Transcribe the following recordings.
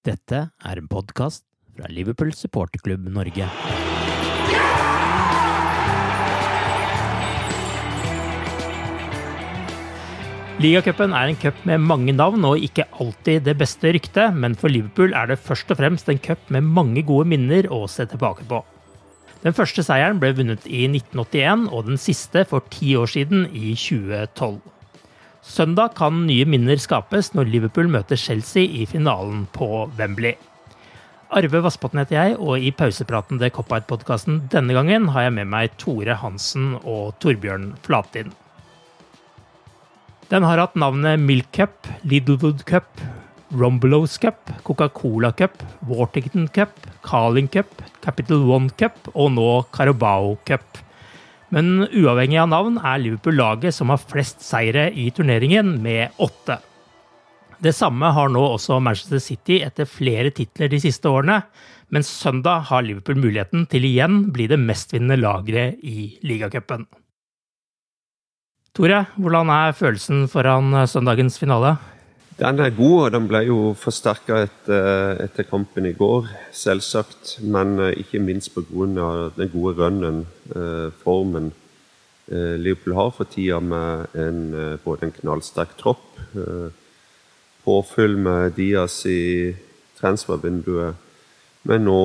Dette er en podkast fra Liverpool supporterklubb Norge. Ligacupen er en cup med mange navn og ikke alltid det beste ryktet, men for Liverpool er det først og fremst en cup med mange gode minner å se tilbake på. Den første seieren ble vunnet i 1981, og den siste for ti år siden, i 2012. Søndag kan nye minner skapes når Liverpool møter Chelsea i finalen på Wembley. Arve Vassbotn heter jeg, og i pausepraten til Cop-Out-podkasten denne gangen har jeg med meg Tore Hansen og Torbjørn Flatin. Den har hatt navnet Milk Cup, Lidlwood Cup, Rombelows Cup, Coca-Cola Cup, Waterton Cup, Carling Cup, Capital One Cup og nå Carabao Cup. Men uavhengig av navn er Liverpool laget som har flest seire i turneringen, med åtte. Det samme har nå også Manchester City etter flere titler de siste årene, men søndag har Liverpool muligheten til igjen bli det mestvinnende lageret i ligacupen. Tore, hvordan er følelsen foran søndagens finale? Den er god, og den ble jo forsterka etter, etter, kampen i går, selvsagt. Men ikke minst pga. den gode runnen, formen Liverpool har for tida, med en, både en knallsterk tropp, påfyll med Diaz i transfervinduet, men nå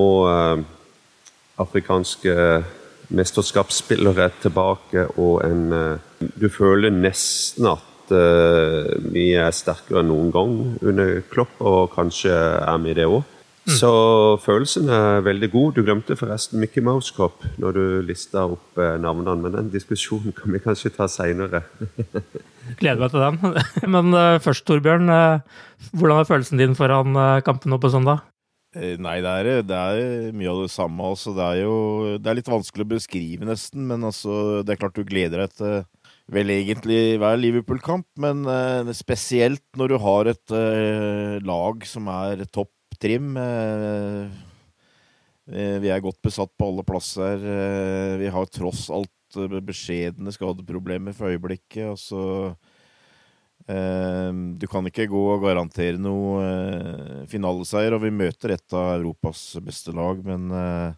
afrikanske mesterskapsspillere tilbake og en Du føler nesten at vi er sterkere enn noen gang under Klopp, og kanskje er vi det òg. Mm. Så følelsen er veldig god. Du glemte forresten Mickey Mouse Cup når du lista opp uh, navnene, men den diskusjonen kan vi kanskje ta seinere. Gleder meg til den. Men uh, først, Torbjørn. hvordan er følelsen din foran kampen nå på søndag? Nei, det er, det er, mye av det samme. Altså. Det er jo det er litt vanskelig å beskrive, nesten. Men altså, det er klart du gleder deg til vel egentlig hver Liverpool-kamp. Men uh, spesielt når du har et uh, lag som er topp trim. Uh, vi er godt besatt på alle plasser. vi har tross alt beskjedne skadeproblemer for øyeblikket. og så Ehm, du kan ikke gå og garantere noe eh, finaleseier, og vi møter et av Europas beste lag, men eh, eh,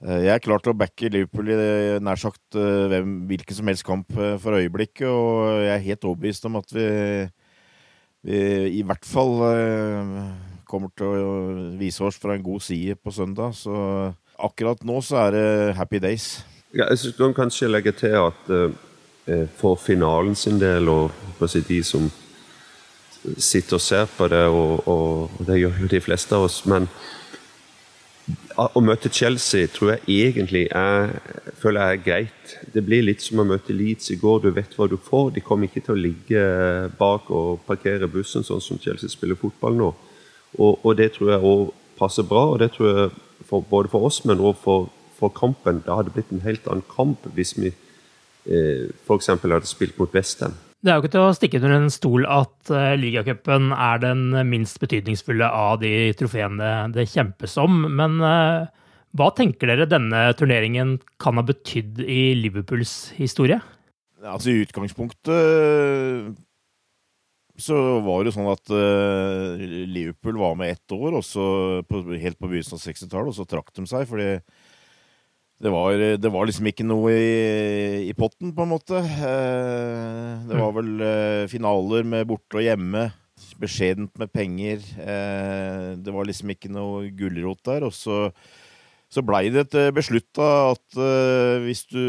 jeg er klar til å backe Liverpool i nær sagt hvilken som helst kamp for øyeblikket, og jeg er helt overbevist om at vi, vi i hvert fall kommer til å vise oss fra en god side på søndag. Så akkurat nå så er det happy days. Ja, jeg kan kanskje legge til at Eh, for finalen sin del, og de som sitter og ser på det, og, og, det gjør jo de fleste av oss. Men å møte Chelsea tror jeg egentlig er, føler jeg er greit. Det blir litt som å møte Leeds i går. Du vet hva du får. De kommer ikke til å ligge bak og parkere bussen, sånn som Chelsea spiller fotball nå. Og, og det tror jeg òg passer bra. og det tror jeg for, Både for oss, men òg for, for kampen. Det hadde blitt en helt annen kamp hvis vi eh, f.eks. hadde spilt mot Westham. Det er jo ikke til å stikke under en stol at uh, ligacupen er den minst betydningsfulle av de trofeene det kjempes om. Men uh, hva tenker dere denne turneringen kan ha betydd i Liverpools historie? Altså I utgangspunktet så var det sånn at uh, Liverpool var med ett år, og så helt på begynnelsen av 60-tallet, og så trakk de seg fordi det var, det var, liksom ikke noe i, i, potten, på en måte. Eh, det var vel eh, finaler med borte og hjemme. Beskjedent med penger. Eh, det var liksom ikke noe gulrot der. Og så, så blei det beslutta at, hvis du,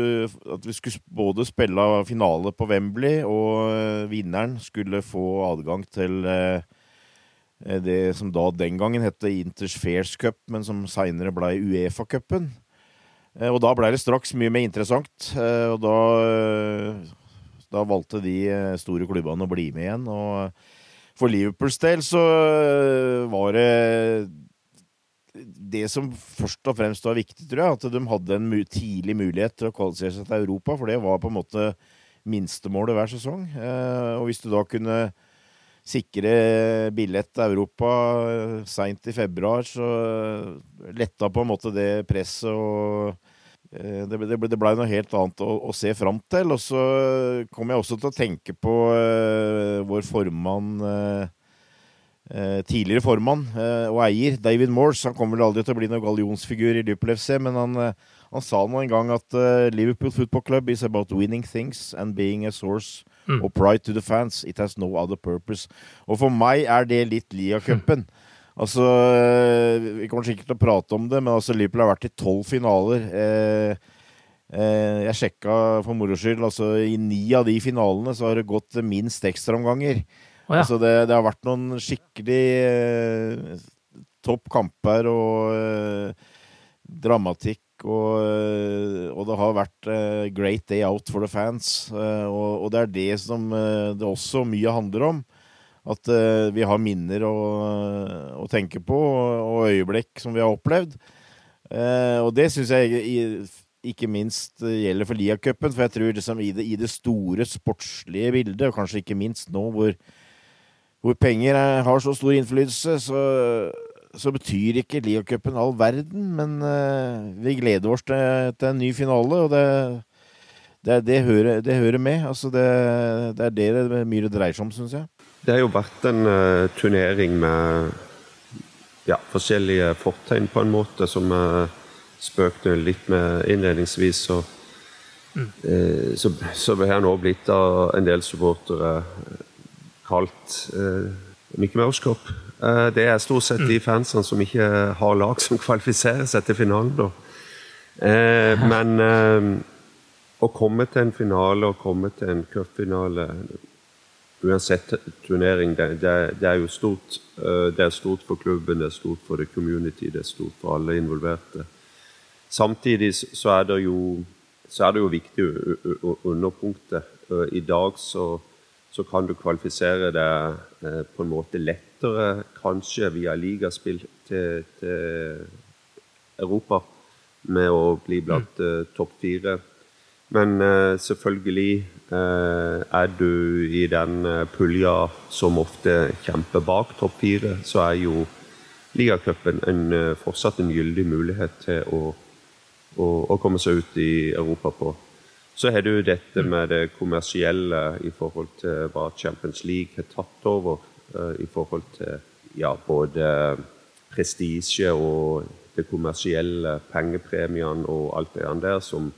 at vi skulle både spille finale på Wembley, og vinneren skulle få adgang til det som da den gangen het Inters Fairs Cup, men som seinere blei Uefa-cupen. Eh, og da ble det straks mye mer interessant. Eh, og da, eh, da valgte de store klubbene å bli med igjen. Og for Liverpools del så var det det som først og fremst var viktig, tror jeg, at de hadde en tidlig mulighet til å kvalifisere seg til Europa, for det var på en måte minstemålet hver sesong. Og hvis du da kunne sikre billett til Europa seint i februar, så letta på en måte det presset og eh, det, det, det blei noe helt annet å, å, se fram til. Og så kom jeg også til å tenke på uh, vår formann uh, Tidligere formann uh, og eier, David Morse. Han kommer vel aldri til å bli noen gallionsfigur i Liverpool FC, men han, han sa nå en gang at Liverpool Football Club is about winning things and being a source Mm. Og pride to the fans. It has no other purpose. Og for meg er det litt Lia-cupen. Mm. Altså, Vi kommer sikkert til å prate om det, men altså, Liverpool har vært i tolv finaler. Eh, eh, jeg sjekka for moro skyld. Altså, I ni av de finalene så har det gått minst ekstraomganger. Oh, ja. altså, det, det, har vært noen skikkelig eh, topp kamper og eh, og, eh, og, det har vært uh, great day out for the fans. Uh, og, og, det er det som uh, det også mye handler om. At vi har minner å, å, tenke på, og øyeblikk som vi har opplevd. og det syns jeg ikke minst gjelder for Lia-cupen. For jeg tror liksom i, det, i, det, store sportslige bildet, og kanskje ikke minst nå hvor, hvor penger er, har så stor innflytelse, så så betyr ikke Leo-cupen all verden, men uh, vi gleder oss til, til, en ny finale, og det, det, det, hører, det hører, med. Altså det, er det det mye dreier seg om, syns jeg. Det har jo vært en uh, turnering med ja, forskjellige fortegn, på en måte, som jeg uh, spøkte litt med innledningsvis. Så, mm. uh, så, så har nå blitt av en del supportere kalt Mickey Mouse Cup. Eh, det er stort sett de fansene som ikke har lag som kvalifiserer seg til finalen. Da. Eh, men eh, å komme til en finale og komme til en cupfinale Uansett turnering, det, det, det, er jo stort. Det er stort for klubben, det er stort for the community, det er stort for alle involverte. Samtidig så er det jo, så er det jo viktig underpunktet. I dag så, så kan du kvalifisere deg på en måte lett lettere kanskje via ligaspill til, til Europa med å bli blant uh, topp fire. Men uh, selvfølgelig uh, er du i den pulja som ofte kjemper bak topp fire, så er jo ligacupen fortsatt en gyldig mulighet til å, å, å, komme seg ut i Europa på. Så har du dette med det kommersielle i forhold til hva Champions League har tatt over i forhold til ja, både prestisje og det kommersielle, pengepremiene og alt det der som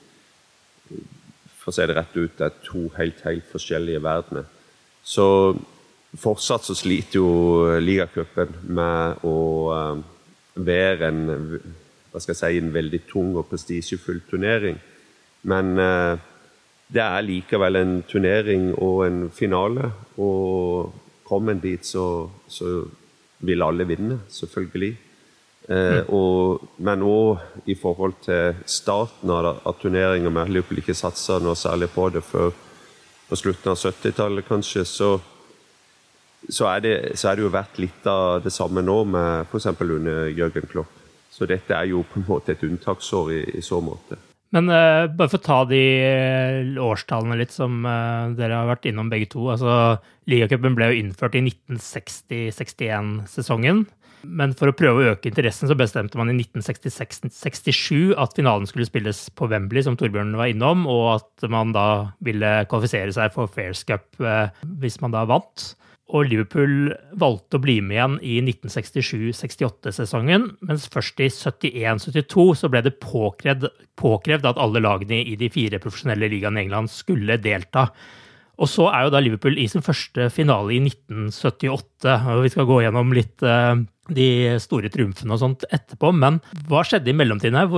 for å si det rett ut, er to helt, helt forskjellige verdener. Så fortsatt så sliter jo ligacupen med å være en, hva skal jeg si, en veldig tung og prestisjefull turnering. Men det er likevel en turnering og en finale. Og kom en dit, så, så vil alle vinne, selvfølgelig. Eh, mm. og, men òg i forhold til starten av, av turneringa, med Liverpool ikke satsa noe særlig på det før på slutten av 70-tallet, kanskje, så, så, er det, så er det jo vært litt av det samme nå, med f.eks. under Jørgen Klopp. Så dette er jo på en måte et unntaksår i, i så måte. Men uh, bare for å ta de uh, årstallene litt som uh, dere har vært innom begge to. altså Ligacupen ble jo innført i 1960-61-sesongen. Men for å prøve å øke interessen så bestemte man i 1966-67 at finalen skulle spilles på Wembley, som Torbjørn var innom, og at man da ville kvalifisere seg for Fairs Cup hvis man da vant. Og Liverpool valgte å bli med igjen i 1967-68-sesongen, mens først i 71-72 så ble det påkrevd, påkrevd, at alle lagene i de fire profesjonelle ligaene i England skulle delta. Og så er jo da Liverpool i sin første finale i 1978. og Vi skal gå gjennom litt uh, de store triumfene og sånt etterpå, men hva skjedde i mellomtiden her?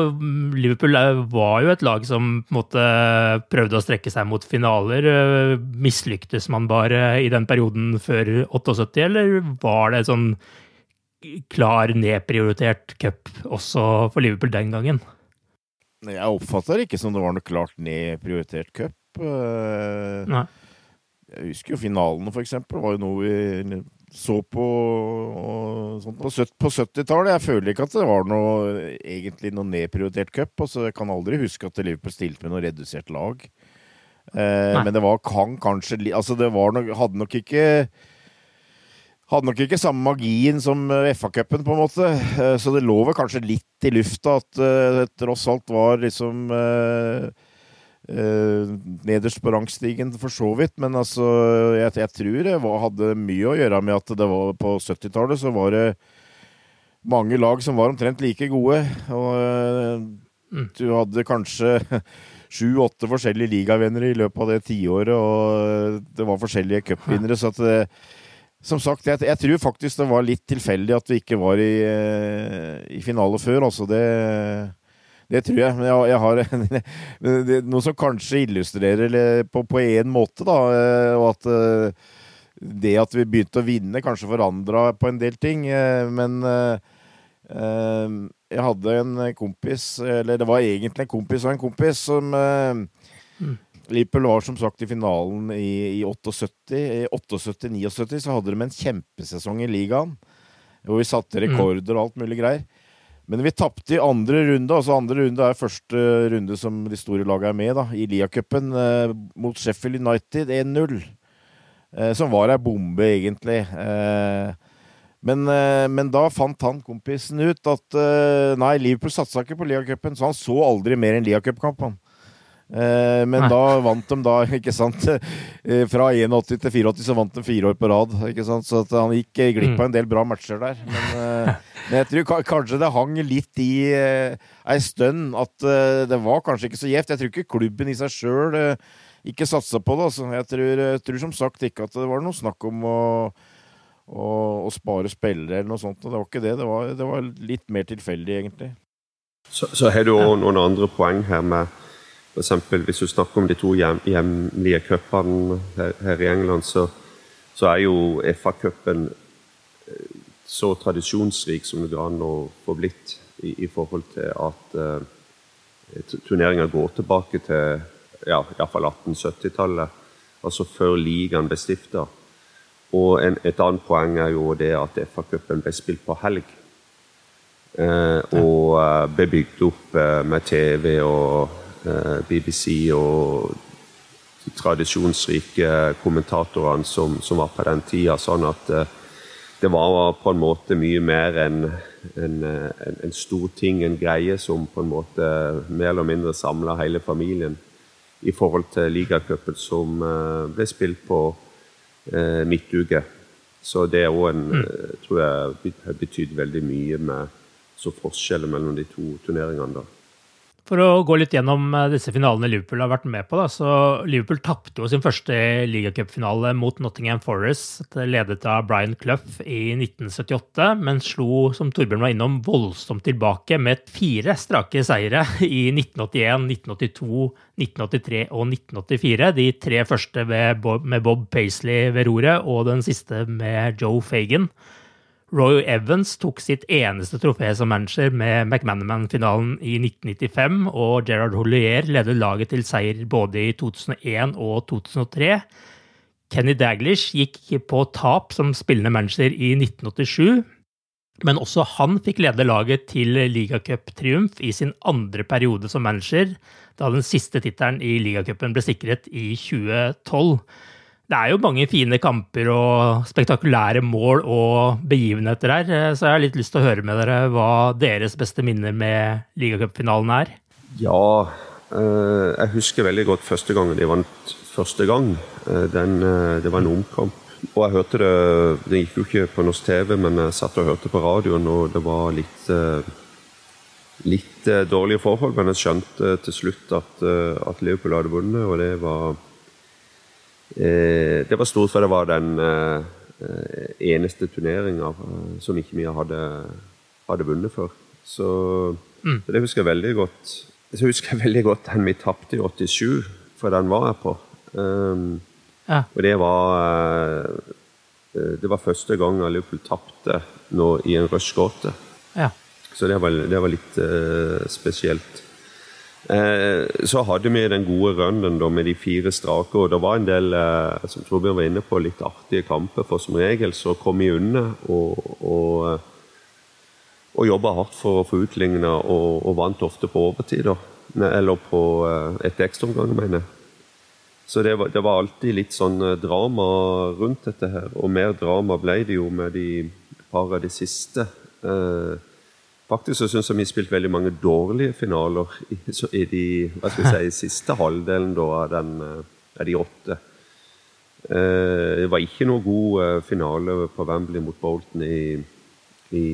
Liverpool var jo et lag som prøvde å strekke seg mot finaler. Uh, mislyktes man bare i den perioden før 78, eller var det sånn klar nedprioritert cup også for Liverpool den gangen? Jeg oppfatter det ikke som det var noe klart nedprioritert cup. Nei. Jeg husker jo finalene, for eksempel. var jo noe vi så på sånt, på 70-tallet. Jeg føler ikke at det var noe, egentlig noe nedprioritert cup. Altså, jeg kan aldri huske at Liverpool stilte med noe redusert lag. Eh, men det var kan kanskje Altså, det var nok, hadde nok ikke hadde nok ikke samme magien som eh, FA-cupen, på en måte. Eh, så det lå vel kanskje litt i lufta at det uh, tross alt var liksom uh, Uh, nederst på rangstigen, for så vidt. Men altså, jeg, jeg tror det var, hadde mye å gjøre med at det var på 70-tallet så var det mange lag som var omtrent like gode. Og uh, mm. du hadde kanskje sju-åtte forskjellige ligavenner i løpet av det tiåret, og det var forskjellige cupvinnere. Så at det, som sagt, jeg, jeg, tror faktisk det var litt tilfeldig at vi ikke var i, i finale før. Altså det det tror jeg. Men jeg, jeg har noe som kanskje illustrerer på, på en måte, da. Eh, og at eh, det at vi begynte å vinne, kanskje forandra på en del ting. Eh, men jeg hadde en kompis, eller det var egentlig en kompis av en kompis, som mm. Liverpool var som sagt i finalen i, i 78. I 78-79 så hadde de en kjempesesong i ligaen. Hvor vi satte mm. rekorder og alt mulig greier. Men vi tapte i andre runde. altså Andre runde er første runde som de store lagene er med da, i Lia-cupen, eh, mot Sheffield United 1-0. Eh, som var ei bombe, egentlig. Eh, men, eh, men, da fant han kompisen ut at eh, nei, Liverpool satsa ikke på Lia-cupen, så han så aldri mer enn Lia-cupkamp. Eh, men Nei. da vant de da, ikke sant eh, Fra 81 til 84 så vant de fire år på rad. ikke sant Så han gikk eh, glipp av mm. en del bra matcher der. Men, men jeg tror kanskje det hang litt i ei stund at det var kanskje ikke så gjevt. Jeg tror ikke klubben i seg sjøl ikke satsa på det. Altså. Jeg, tror, jeg tror som sagt ikke at det var noe snakk om å å, å spare spillere eller noe sånt. Det var ikke det. Det var, det var litt mer tilfeldig, egentlig. Så, så har du òg noen andre poeng her med F.eks. hvis du snakker om de to hjem, hjemlige cupene her, her, i England, så, så er jo FA-cupen eh, så tradisjonsrik som det går an å få blitt i, i forhold til at uh, turneringa går tilbake til ja, iallfall 1870-tallet, altså før ligaen ble stifta. Og en, et annet poeng er jo det at FA-cupen ble spilt på helg. Eh, og uh, ble bygd opp med TV og Eh, BBC og de tradisjonsrike kommentatorene som, som, var på den tida. Sånn at eh, det var på en måte mye mer enn en, en, en, stor ting, en greie som på en måte mer eller mindre samla hele familien i forhold til ligacupen som ble spilt på eh, midtuke. Så det er òg en mm. tror jeg har betydd veldig mye med så forskjellen mellom de to turneringene. da. For å gå litt gjennom eh, disse finalene Liverpool har vært med på. Da. så Liverpool tapte jo sin første ligacupfinale mot Nottingham Forest, ledet av Brian Clough i 1978, men slo, som Torbjørn var innom, voldsomt tilbake med fire strake seire i 1981, 1982, 1983 og 1984. De tre første med Bob Paisley ved roret, og den siste med Joe Fagan. Roy Evans tok sitt eneste trofé som manager med McManaman-finalen i 1995, og Gerard Hollier ledet laget til seier både i 2001 og 2003. Kenny Daglish gikk på tap som spillende manager i 1987. Men også han fikk lede laget til ligacuptriumf i sin andre periode som manager, da den siste tittelen i ligacupen ble sikret i 2012. Det er jo mange fine kamper og spektakulære mål og begivenheter her, så jeg har litt lyst til å høre med dere hva deres beste minner med ligacupfinalen er. Ja, eh, jeg husker veldig godt første gangen de vant første gang. Eh, den, eh, det var en omkamp. Og jeg hørte det Det gikk jo ikke på norsk TV, men jeg satt og hørte på radioen, og det var litt litt dårlige forhold, men jeg skjønte til slutt at, at Liverpool hadde vunnet, og det var Eh, det var stort, for det var den eh, eneste turneringa eh, som ikke vi hadde, hadde vunnet før. Så, mm. så, det husker jeg veldig godt. Så husker jeg veldig godt den vi tapte i 87, for den var jeg på. Um, ja. Og det var Det var første gang Liverpool tapte nå i en rushgåte. Ja. Så det var, det var litt uh, spesielt. Eh, så hadde vi den gode runnen med de fire strake, og det var en del eh, som Torbjørn var inne på, litt artige kamper. For som regel så kom vi unna og, og, eh, og jobba hardt for å få utligna, og, og, vant ofte på overtid. Eller på etter ekstraomgang, mener jeg. Så det var, det var, alltid litt sånn drama rundt dette her. Og mer drama ble det jo med de par av de siste. Eh, Faktisk så syns jeg vi har spilt veldig mange dårlige finaler i, i de hva skal vi si, siste halvdelen da, av, den, eh, av de åtte. Eh, det var ikke noe god eh, finale på Wembley mot Bolton i, i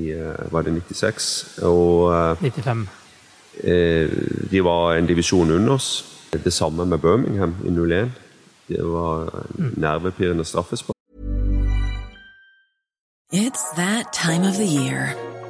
Var det 96? Og 95. de var en divisjon under oss. Det samme med Birmingham i 01. Det var mm. nervepirrende straffespark. It's that time of the year.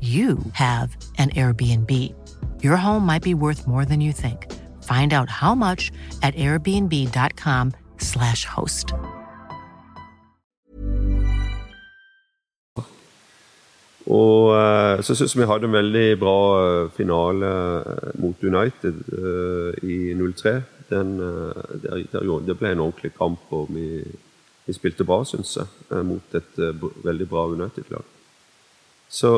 you have an Airbnb. Your home might be worth more than you think. Find out how much at airbnb.com slash host. Og uh, så syns vi hadde en veldig bra uh, finale uh, mot United i 03. Den, der, der, det ble en ordentlig kamp, og vi, vi spilte bra, syns jeg, mot et veldig bra United-lag. Så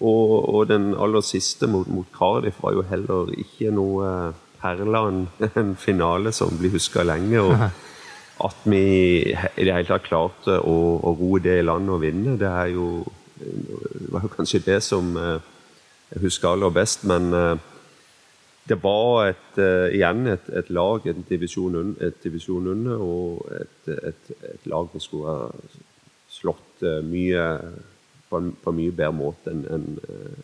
og, og, den aller siste mot, mot, Cardiff var jo heller ikke noe perle, en finale som blir huska lenge. og at vi i det hele tatt klarte å, å roe det i land og vinne, det er jo, det var jo kanskje det som eh, jeg husker aller best. Men eh, det var et, igjen et, et, lag, en divisjon, under, et divisjon under, og et, et, et, lag vi skulle ha slått uh, mye på en, på en, mye bedre måte enn en,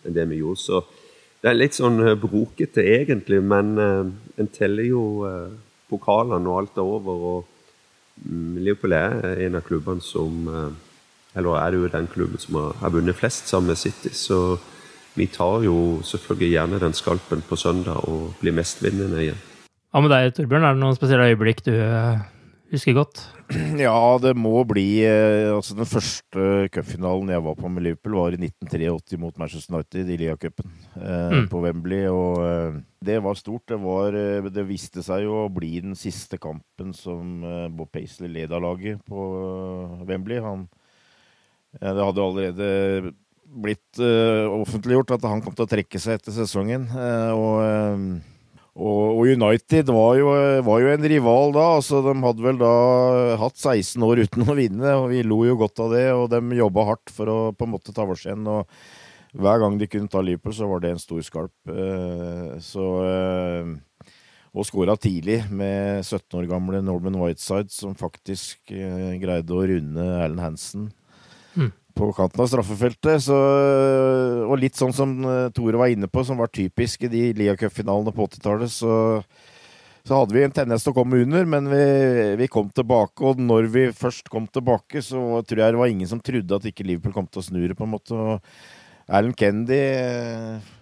en det vi gjorde. Så det er litt sånn brokete, egentlig, men en teller jo pokalene og alt er over. og mm, Liverpool er en av klubbene som Eller er det jo den klubben som har, vunnet flest sammen med City. så vi tar jo selvfølgelig gjerne den skalpen på søndag og blir mestvinnende igjen. Hva med deg, Torbjørn? Er det noen spesielle øyeblikk du eh, husker godt? Ja, det må bli eh, altså Den første cupfinalen jeg var på med Liverpool, var i 1983 mot Manchester United i Lia-cupen eh, mm. på Wembley. Og eh, det var stort. Det, var, eh, det viste seg jo å bli den siste kampen som eh, Bob Paisley led av laget på Wembley. Han, det hadde allerede blitt offentliggjort at han kom til å trekke seg etter sesongen. Og, og, United var jo, var jo, en rival da. altså De hadde vel da hatt 16 år uten å vinne, og vi lo jo godt av det. Og de jobba hardt for å på en måte ta oss igjen. og hver gang de kunne ta Liverpool, så var det en stor skalp. Så, og skåra tidlig med 17 år gamle Norman Whiteside, som faktisk greide å runde Erlend Hansen på kanten av straffefeltet. Så, og litt sånn som eh, Tore var inne på, som var typisk i de Lia Cup-finalene på 80-tallet, så, så, hadde vi en tendens til å komme under, men vi, vi, kom tilbake. Og når vi først kom tilbake, så tror jeg det var ingen som trodde at ikke Liverpool kom til å snu det, på en måte. Og Alan Kennedy eh,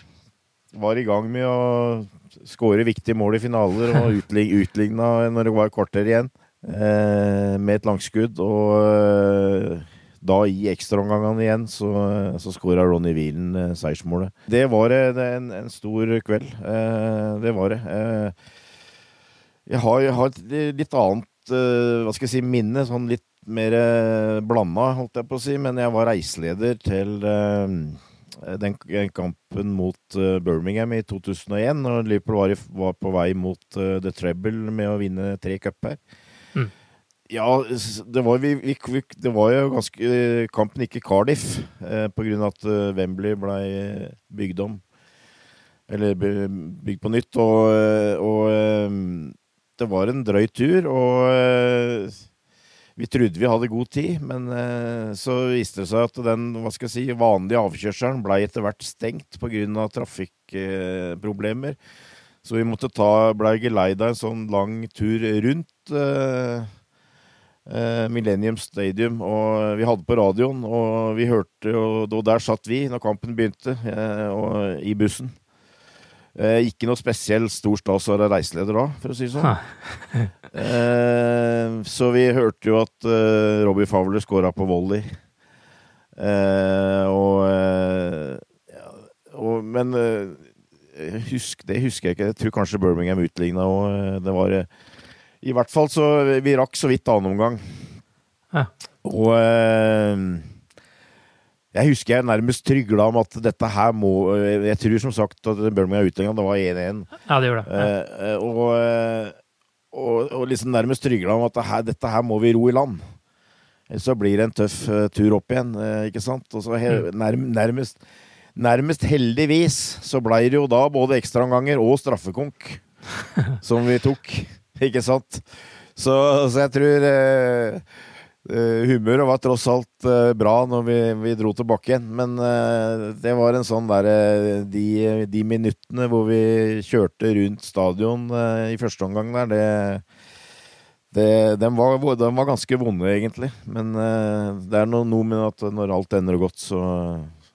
var i gang med å skåre viktige mål i finaler og utligna når det var kvarter igjen, med et langskudd. og da i ekstraomgangene igjen så, så skåra Ronny Wheelen eh, seiersmålet. Det var eh, en, en, stor kveld. Eh, det var det. Eh, jeg, har, jeg har, et litt annet eh, hva skal jeg si, minne, sånn litt mer eh, blanda, holdt jeg på å si. Men jeg var reiseleder til den kampen mot Birmingham i 2001, når Liverpool var, i, var på vei mot The Treble med å vinne tre cuper. Mm. Ja, det var, vi, vi, det var, jo ganske Kampen gikk i Cardiff eh, pga. at uh, Wembley ble bygd om. Eller bygd på nytt. Og, eh, og eh, det var en drøy tur. Og eh, vi trodde vi hadde god tid, men eh, så viste det seg at den hva skal jeg si, vanlige avkjørselen ble etter hvert stengt pga. trafikkproblemer. så vi måtte ta, ble geleida en sånn lang tur rundt. Eh, eh, Millennium Stadium, og vi hadde på radioen, og vi hørte Og, der satt vi når kampen begynte, eh, og, i bussen. Eh, ikke noe spesiell stor stas å være reiseleder da, for å si det sånn. eh, så vi hørte jo at eh, Robbie Fowler scora på volley. Eh, og, eh, ja, og, Men husk, det husker jeg ikke. Jeg tror kanskje Birmingham utligna òg. Det var i hvert fall så Vi rakk så vidt annen omgang. Ja. Og eh, jeg husker jeg nærmest trygla om at dette her må Jeg tror som sagt at Birmingham utlenga, det var 1-1. Ja, det gjorde det. Ja. Eh, eh og, eh, og, og, liksom nærmest trygla om at det her, dette her må vi ro i land. Så blir det en tøff tur opp igjen, ikke sant? Og så mm. nærmest, nærmest heldigvis så blei det jo da både ekstraomganger og straffekonk som vi tok. Ikke sant? Så, så jeg tror eh, eh, humøret var tross alt eh, bra når vi, vi, dro tilbake igjen. Men eh, det var en sånn derre eh, de, de, minuttene hvor vi kjørte rundt stadion eh, i første omgang der, det, det den, var, den, var, ganske vonde, egentlig. Men det er noe, noe, med at når alt ender godt, så,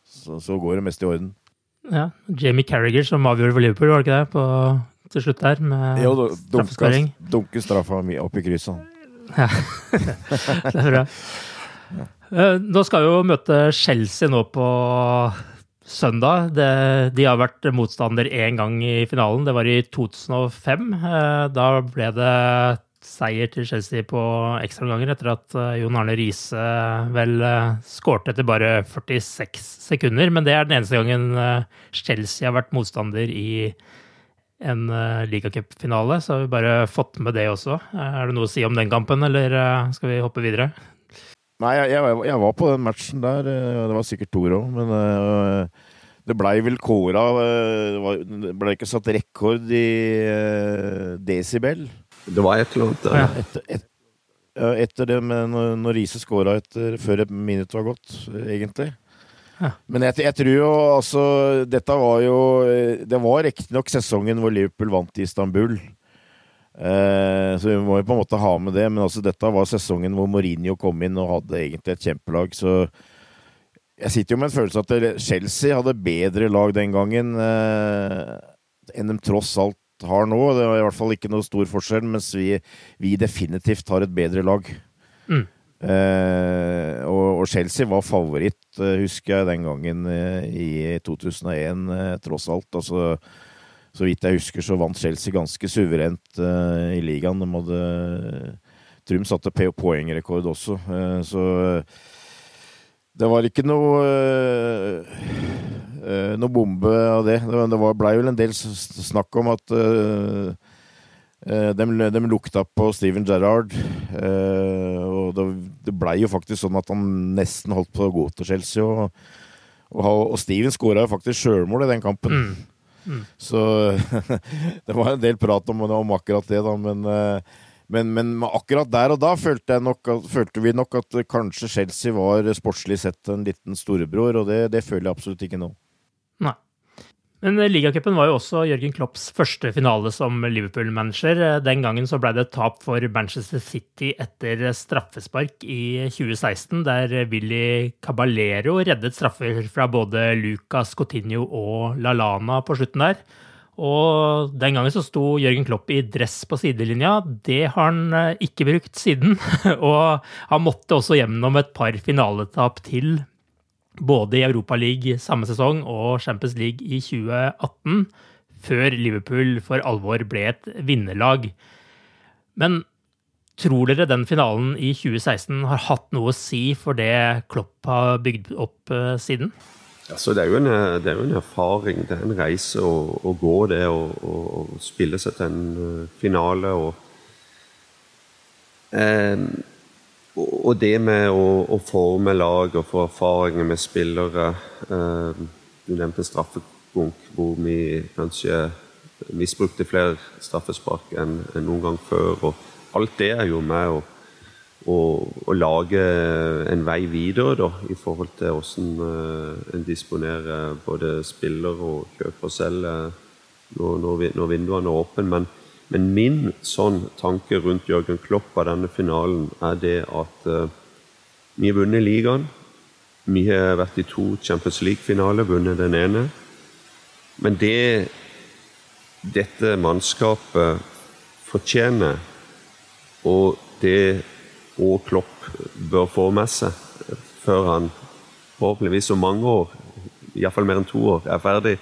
så, så går det mest i orden. Ja. Jamie Carriger som avgjorde for Liverpool, var det ikke det? På til slutt der, med jo, straffeskåring. Dunke straffa mi opp i krysset. Ja, det er bra. Eh, nå skal jo møte Chelsea nå på søndag. Det, de har vært motstander én gang i finalen. Det var i 2005. Eh, da ble det seier til Chelsea på ekstraomganger etter at Jon Arne Riise vel skårte etter bare 46 sekunder. Men det er den eneste gangen Chelsea har vært motstander i en ligacupfinale. Så har vi bare fått med det også. Er det noe å si om den kampen, eller skal vi hoppe videre? Nei, jeg, jeg, jeg var på den matchen der. Det var sikkert Tor òg, men det blei vel kåra eh, Det ble ikke satt rekord i eh, desibel? Det var et eller annet der. Ja. Etter, et, etter, det, men når Riise skåra før et minutt var gått, egentlig. Ja. Men jeg, jeg, tror jo altså Dette var jo Det var riktignok sesongen hvor Liverpool vant i Istanbul. Eh, så vi må jo på en måte ha med det, men altså dette var sesongen hvor Mourinho kom inn og hadde egentlig et kjempelag. Så jeg sitter jo med en følelse av at Chelsea hadde bedre lag den gangen eh, enn de tross alt har nå. Det var i hvert fall ikke noe stor forskjell, mens vi, vi definitivt har et bedre lag. Mm. Eh, og, og, Chelsea var favoritt, eh, husker jeg, den gangen eh, i 2001, eh, tross alt. Altså, så vidt jeg husker, så vant Chelsea ganske suverent eh, i ligaen. De hadde Trum satte poengrekord også, så det var ikke noe noe bombe av. Det, det blei vel en del snakk om at uh, de, de, lukta på Steven Gerrard. Uh, og det, det blei jo faktisk sånn at han nesten holdt på å gå til Chelsea. Og, og, og Steven skåra jo faktisk sjølmål i den kampen. Mm. Mm. Så det var en del prat om, om akkurat det, da. Men uh, men, men, akkurat der og da følte, nok, følte, vi nok at kanskje Chelsea var sportslig sett en liten storebror, og det, det føler jeg absolutt ikke nå. Men ligacupen var jo også Jørgen Klopps første finale som Liverpool-manager. Den gangen så ble det tap for Manchester City etter straffespark i 2016, der Willy Caballero reddet straffer fra både Lucas Coutinho og Lalana på slutten der. Og den gangen så sto Jørgen Klopp i dress på sidelinja. Det har han eh, ikke brukt siden. og han måtte også gjennom et par finaletap til, både i Europaliga samme sesong og Champions League i 2018, før Liverpool for alvor ble et vinnerlag. Men tror dere den finalen i 2016 har hatt noe å si for det Klopp har bygd opp eh, siden? Altså, det, er en, det, er jo en, erfaring, det er en reise å, å gå det og, spille seg til en uh, finale. Og, eh, og, det med å, å, forme lag og få erfaringer med spillere eh, Du nevnte straffebunk, hvor vi kanskje misbrukte flere straffespark enn, noen gang før. og Alt det er jo med å å, lage en vei videre da, i forhold til hvordan uh, en disponerer både spiller og kjøper selv når, når, vinduene er åpne. Men, min sånn tanke rundt Jørgen Klopp av denne finalen er det at uh, vi har vunnet ligaen. Vi har vært i to Champions League-finaler, vunnet den ene. Men det dette mannskapet fortjener, og det og Klopp bør få med seg før han forhåpentligvis om mange år, iallfall mer enn to år, er ferdig.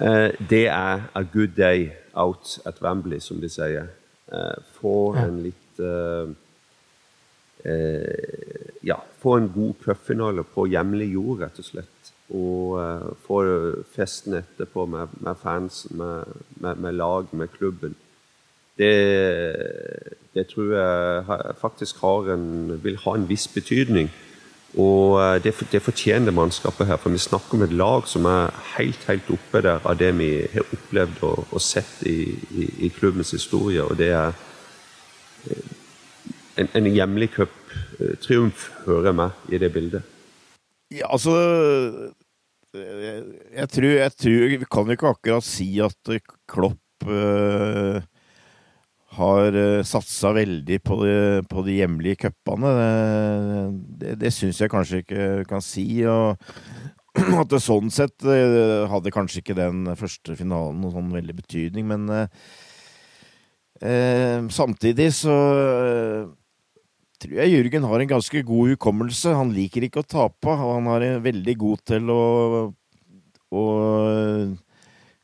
Eh, det er a good day out at Wembley, som de sier. Eh, få en litt eh, Ja, få en god cupfinale på hjemlig jord, rett og slett. Og få festen etterpå med, med fansen, med, med, med lag, med klubben det, det tror jeg faktisk en, vil ha en viss betydning. Og eh, det, det, fortjener mannskapet her, for vi snakker om et lag som er helt helt oppe der av det vi har opplevd og, og sett i, i, i, klubbens historie. Og det er eh, en, en hjemlig cuptriumf, hører jeg med i det bildet. Ja, altså jeg tror, jeg tror Vi kan jo ikke akkurat si at Klopp øh, har uh, satsa veldig på de, på de hjemlige cupene. Det, det, syns jeg kanskje ikke kan si. og at det sånn sett uh, hadde kanskje ikke den første finalen noen sånn veldig betydning, men eh, samtidig så tror jeg Jørgen har en ganske god hukommelse. Han liker ikke å tape, og han er veldig god til å, å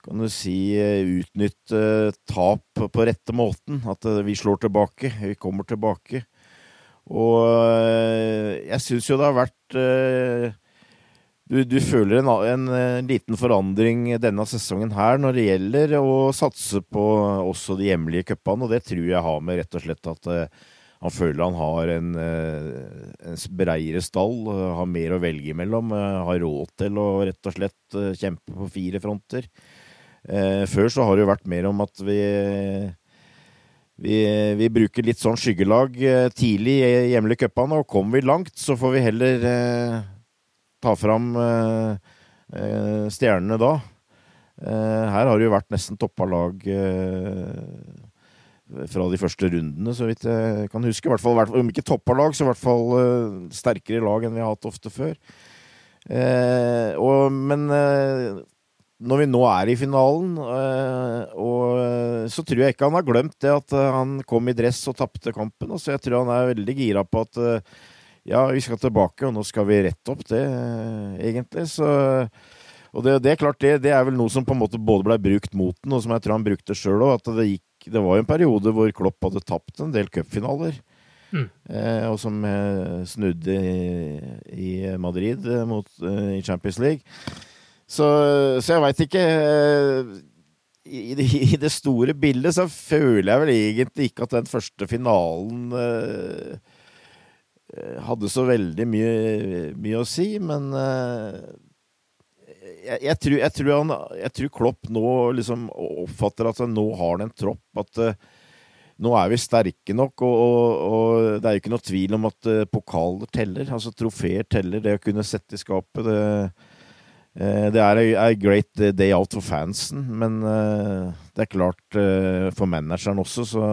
kan du si, utnytte tap på rette måten. At vi slår tilbake, vi kommer tilbake. Og jeg syns jo det har vært du, du føler en, en, en, liten forandring denne sesongen her når det gjelder å satse på også de hjemlige cupene, og det tror jeg har med rett og slett at han føler han har en, eh, en breiere stall, eh, har mer å velge imellom, eh, har råd til å rett og slett kjempe på fire fronter. Før så har det jo vært mer om at vi vi, vi bruker litt sånn skyggelag tidlig i hjemlige cupene, og kommer vi langt, så får vi heller eh, ta fram eh, stjernene da. Eh, her har det jo vært nesten toppa lag fra de første rundene, så vidt jeg kan huske. Fall, om ikke toppa lag, så i hvert fall sterkere lag enn vi har hatt ofte før. Og, men når vi nå er i finalen, og, så tror jeg ikke han har glemt det at han kom i dress og tapte kampen. Altså, jeg tror han er veldig gira på at ja, vi skal tilbake, og nå skal vi rette opp det, egentlig. Så og det, det, er klart, det, det, er vel noe som på en måte både ble brukt mot den, og som jeg tror han brukte sjøl òg. At det gikk Det var jo en periode hvor Klopp hadde tapt en del cupfinaler. Mm. Eh, og som eh, snudde i, i Madrid eh, mot, eh, i Champions League. Så, så jeg veit ikke eh, i det, i det, store bildet så føler jeg vel egentlig ikke at den første finalen eh, hadde så veldig mye, mye, å si, men jeg, jeg, tror, jeg, tror han, jeg, tror, Klopp nå liksom oppfatter at nå har han en tropp. At uh, nå er vi sterke nok. Og, og, og, det er jo ikke noe tvil om at uh, pokaler teller. Altså trofeer teller. Det å kunne sette i skapet, det, det er a great day out for fansen. Men det er klart, for manageren også, så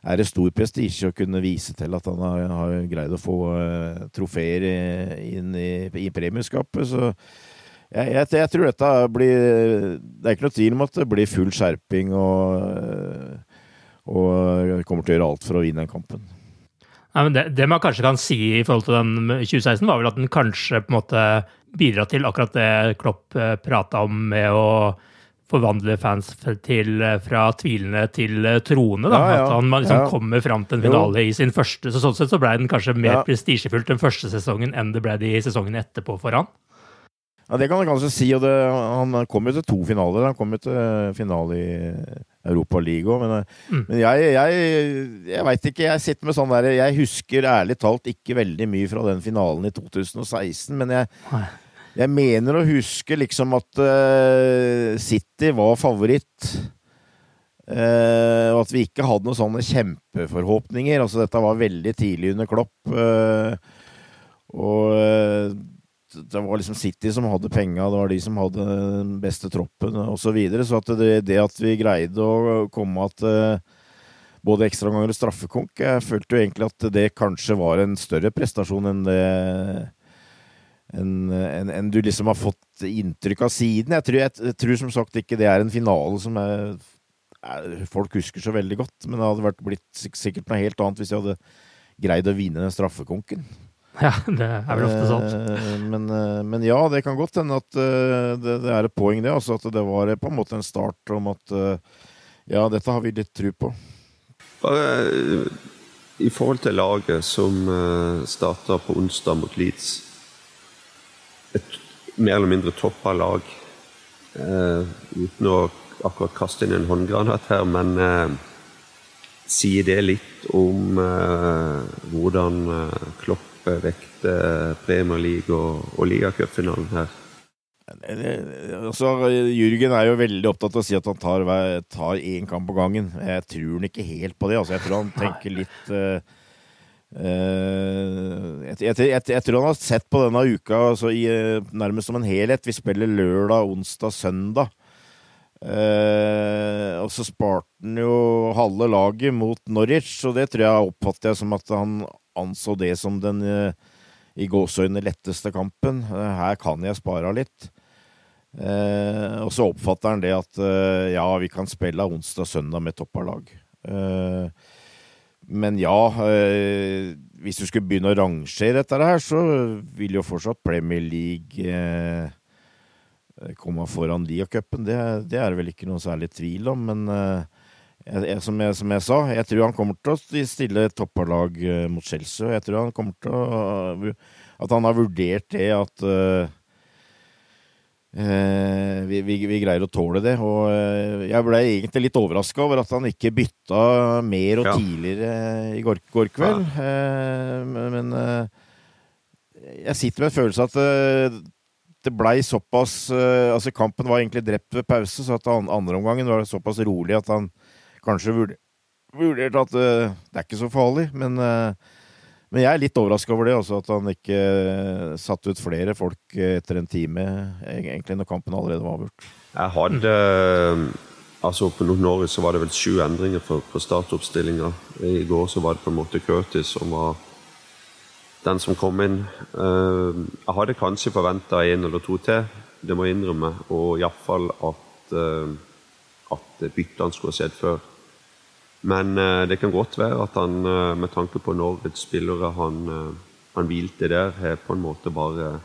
er det stor prestisje å kunne vise til at han har, greid å få trofeer inn i, i premieskapet. Så jeg, jeg, jeg, tror dette blir Det er ikke noe tvil om at det blir full skjerping og, og kommer til å gjøre alt for å vinne den kampen. Nei, det, det, man kanskje kan si i forhold til den 2016, var vel at den kanskje på en måte bidra til akkurat det Klopp eh, prata om med å forvandle fans til, fra tvilende til troende. Da. Ja, ja. At han liksom ja. kommer fram til en finale jo. i sin første. Så sånn sett så ble den kanskje mer prestisjefullt den første sesongen enn det ble de sesongene etterpå for han. Ja, Det kan jeg kanskje si. og det, Han kom jo til to finaler. Han kom jo til finale i Europa League òg. Men, mm. men, jeg, jeg, jeg veit ikke. Jeg sitter med sånn der Jeg husker ærlig talt ikke veldig mye fra den finalen i 2016. Men jeg, jeg mener å huske liksom at uh, City var favoritt. Uh, og at vi ikke hadde noen sånne kjempeforhåpninger. Altså, dette var veldig tidlig under Klopp. Uh, og det var liksom City som hadde penga, det var de som hadde den beste troppen osv. Så, videre. så at det, det, at vi greide å komme at både ekstraomganger og straffekonk Jeg følte jo egentlig at det kanskje var en større prestasjon enn det enn en, en du liksom har fått inntrykk av siden. Jeg tror, jeg, jeg tror, som sagt ikke det er en finale som er, er, folk husker så veldig godt. Men det hadde vært blitt sikkert noe helt annet hvis jeg hadde greid å vinne den straffekonken. Ja, det er vel ofte sant. Eh, men, eh, men, ja, det kan godt hende at eh, det, det, er et poeng, det. Altså at det var på en måte en start om at ja, dette har vi litt tro på. Bare i forhold til laget som starta på onsdag mot Leeds. Et mer eller mindre toppa lag. uten å akkurat kaste inn en håndgranat her, men sier det litt om hvordan Klopp vekte Premier League og, og ligacupfinalen her? Altså, Jürgen er jo veldig opptatt av å si at han tar, tar én kamp på gangen. Jeg tror han ikke helt på det. Altså, jeg tror han tenker litt uh, uh, jeg, jeg, jeg, jeg, tror han har sett på denne uka altså, i, nærmest som en helhet. Vi spiller lørdag, onsdag, søndag. Uh, og så sparte han jo halve laget mot Norwich, og det tror jeg oppfatter jeg som at han anså det som den eh, i gåseøynene letteste kampen. Eh, her kan jeg spare litt. Eh, og så oppfatter han det at eh, ja, vi kan spille onsdag-søndag med toppa lag. Eh, men ja, eh, hvis du skulle begynne å rangere dette her, så vil jo fortsatt Premier League komme foran Lia-cupen, det, det, er det vel ikke noe særlig tvil om. Men jeg, som, jeg, som, jeg, sa, jeg tror han kommer til å stille topparlag mot Chelsea. Jeg tror han kommer til å At han har vurdert det at uh, vi, vi, vi, greier å tåle det. Og uh, jeg ble egentlig litt overraska over at han ikke bytta mer og ja. tidligere i går, går kveld. Ja. Eh, men jeg sitter med en følelse at det blei såpass Altså, kampen var egentlig drept ved pause, så at andre omgangen var såpass rolig at han kanskje vurdert at det er ikke så farlig. Men men jeg er litt overraska over det, altså, at han ikke eh, satte ut flere folk etter en time, egentlig når kampen allerede var avgjort. Jeg hadde altså På Nord-Norge så var det vel sju endringer for, på startoppstillinga. I går så var det på en måte Curtis som var den som kom inn. Jeg hadde kanskje forventa en eller to til, det må jeg innrømme. Og iallfall at, at byttene skulle ha skjedd før. Men uh, det kan godt være at han, uh, med tanke på Norges spillere han, uh, han hvilte der, har på en måte bare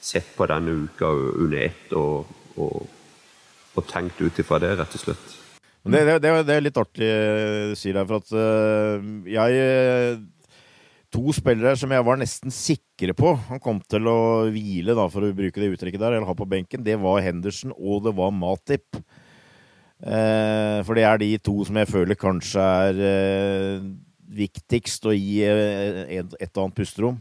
sett på denne uka under ett og, og, og tenkt ut ifra det, rett og slett. Det, det, det, er litt artig du sier der, for at jeg To spillere som jeg var nesten sikre på han kom til å hvile, da, for å bruke det uttrykket der, eller ha på benken, det var Henderson og det var Matip. Eh, for det er de to som jeg føler kanskje er eh, viktigst å gi eh, et, et annet pusterom.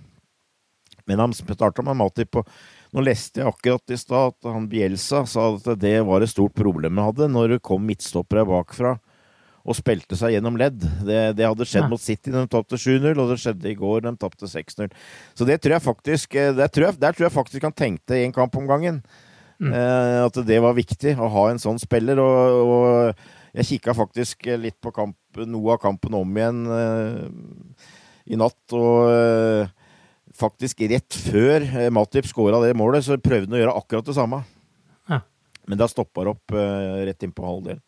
Men han starta med Matip på Nå leste jeg akkurat i stad at han Bielsa sa at det var et stort problem han hadde når det kom midtstoppere bakfra og spilte seg gjennom ledd. Det, det hadde skjedd ja. mot City de tapte 7-0, og det skjedde i går de tapte 6-0. Så det tror jeg faktisk tror jeg, Der tror jeg faktisk han tenkte en kamp om gangen. Mm. Eh, at det var viktig å ha en sånn spiller. Og, og jeg kikka faktisk litt på kamp, noe av kampen om igjen eh, i natt. Og eh, faktisk rett før eh, Matip skåra det målet, så prøvde han å gjøre akkurat det samme. Ja. Men da stoppa det opp eh, rett inn på halvdelen.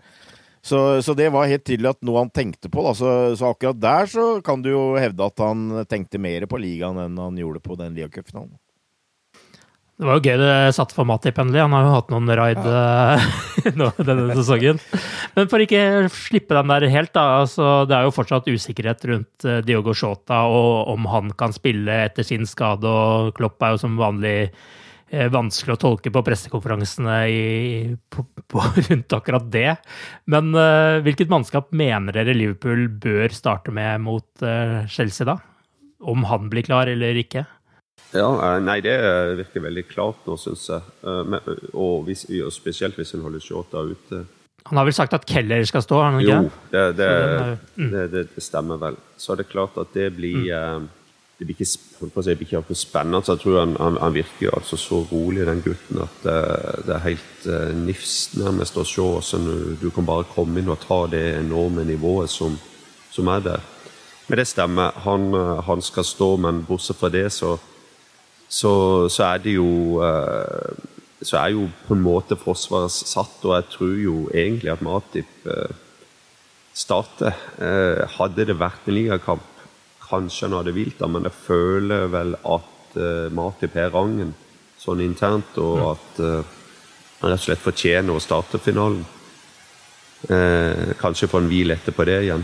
Så, så, det var helt tydelig at noe han tenkte på. Så, så, akkurat der så kan du jo hevde at han tenkte mer på ligaen enn han gjorde på den ligacupfinalen. Det var jo gøy det satte for Matip endelig. Han har jo hatt noen raid ja. Eh, denne sesongen. Men for ikke slippe dem der helt, da. Altså, det er jo fortsatt usikkerhet rundt eh, Diogo Shota og om han kan spille etter sin skade. Og Klopp er jo som vanlig eh, vanskelig å tolke på pressekonferansene i, på, på, rundt akkurat det. Men uh, hvilket mannskap mener dere Liverpool bør starte med mot uh, Chelsea, da? Om han blir klar eller ikke? Ja, eh, Nei, det virker veldig klart nå, syns jeg. Eh, og, hvis, og, spesielt hvis en holder Shota ute. Han har vel sagt at Keller skal stå? han ikke? Jo, det, det, mm. det, det, stemmer vel. Så er det klart at det blir mm. Eh, det blir ikke, si, blir ikke spennende. Så jeg tror han, han, han virker altså så rolig, den gutten, at det, er helt nifst nærmest å se du, du, kan bare komme inn og ta det enorme nivået som, som er der. Men det stemmer. Han, han skal stå, men bortsett fra det, så så, så, er det jo eh, Så er jo på en måte Forsvaret satt, og jeg tror jo egentlig at Matip eh, starter. Eh, hadde det vært en ligakamp, kanskje han hadde hvilt men jeg føler vel at Matip har rangen sånn internt, og mm. at han rett og slett fortjener å starte finalen. kanskje få en hvil etterpå det igjen.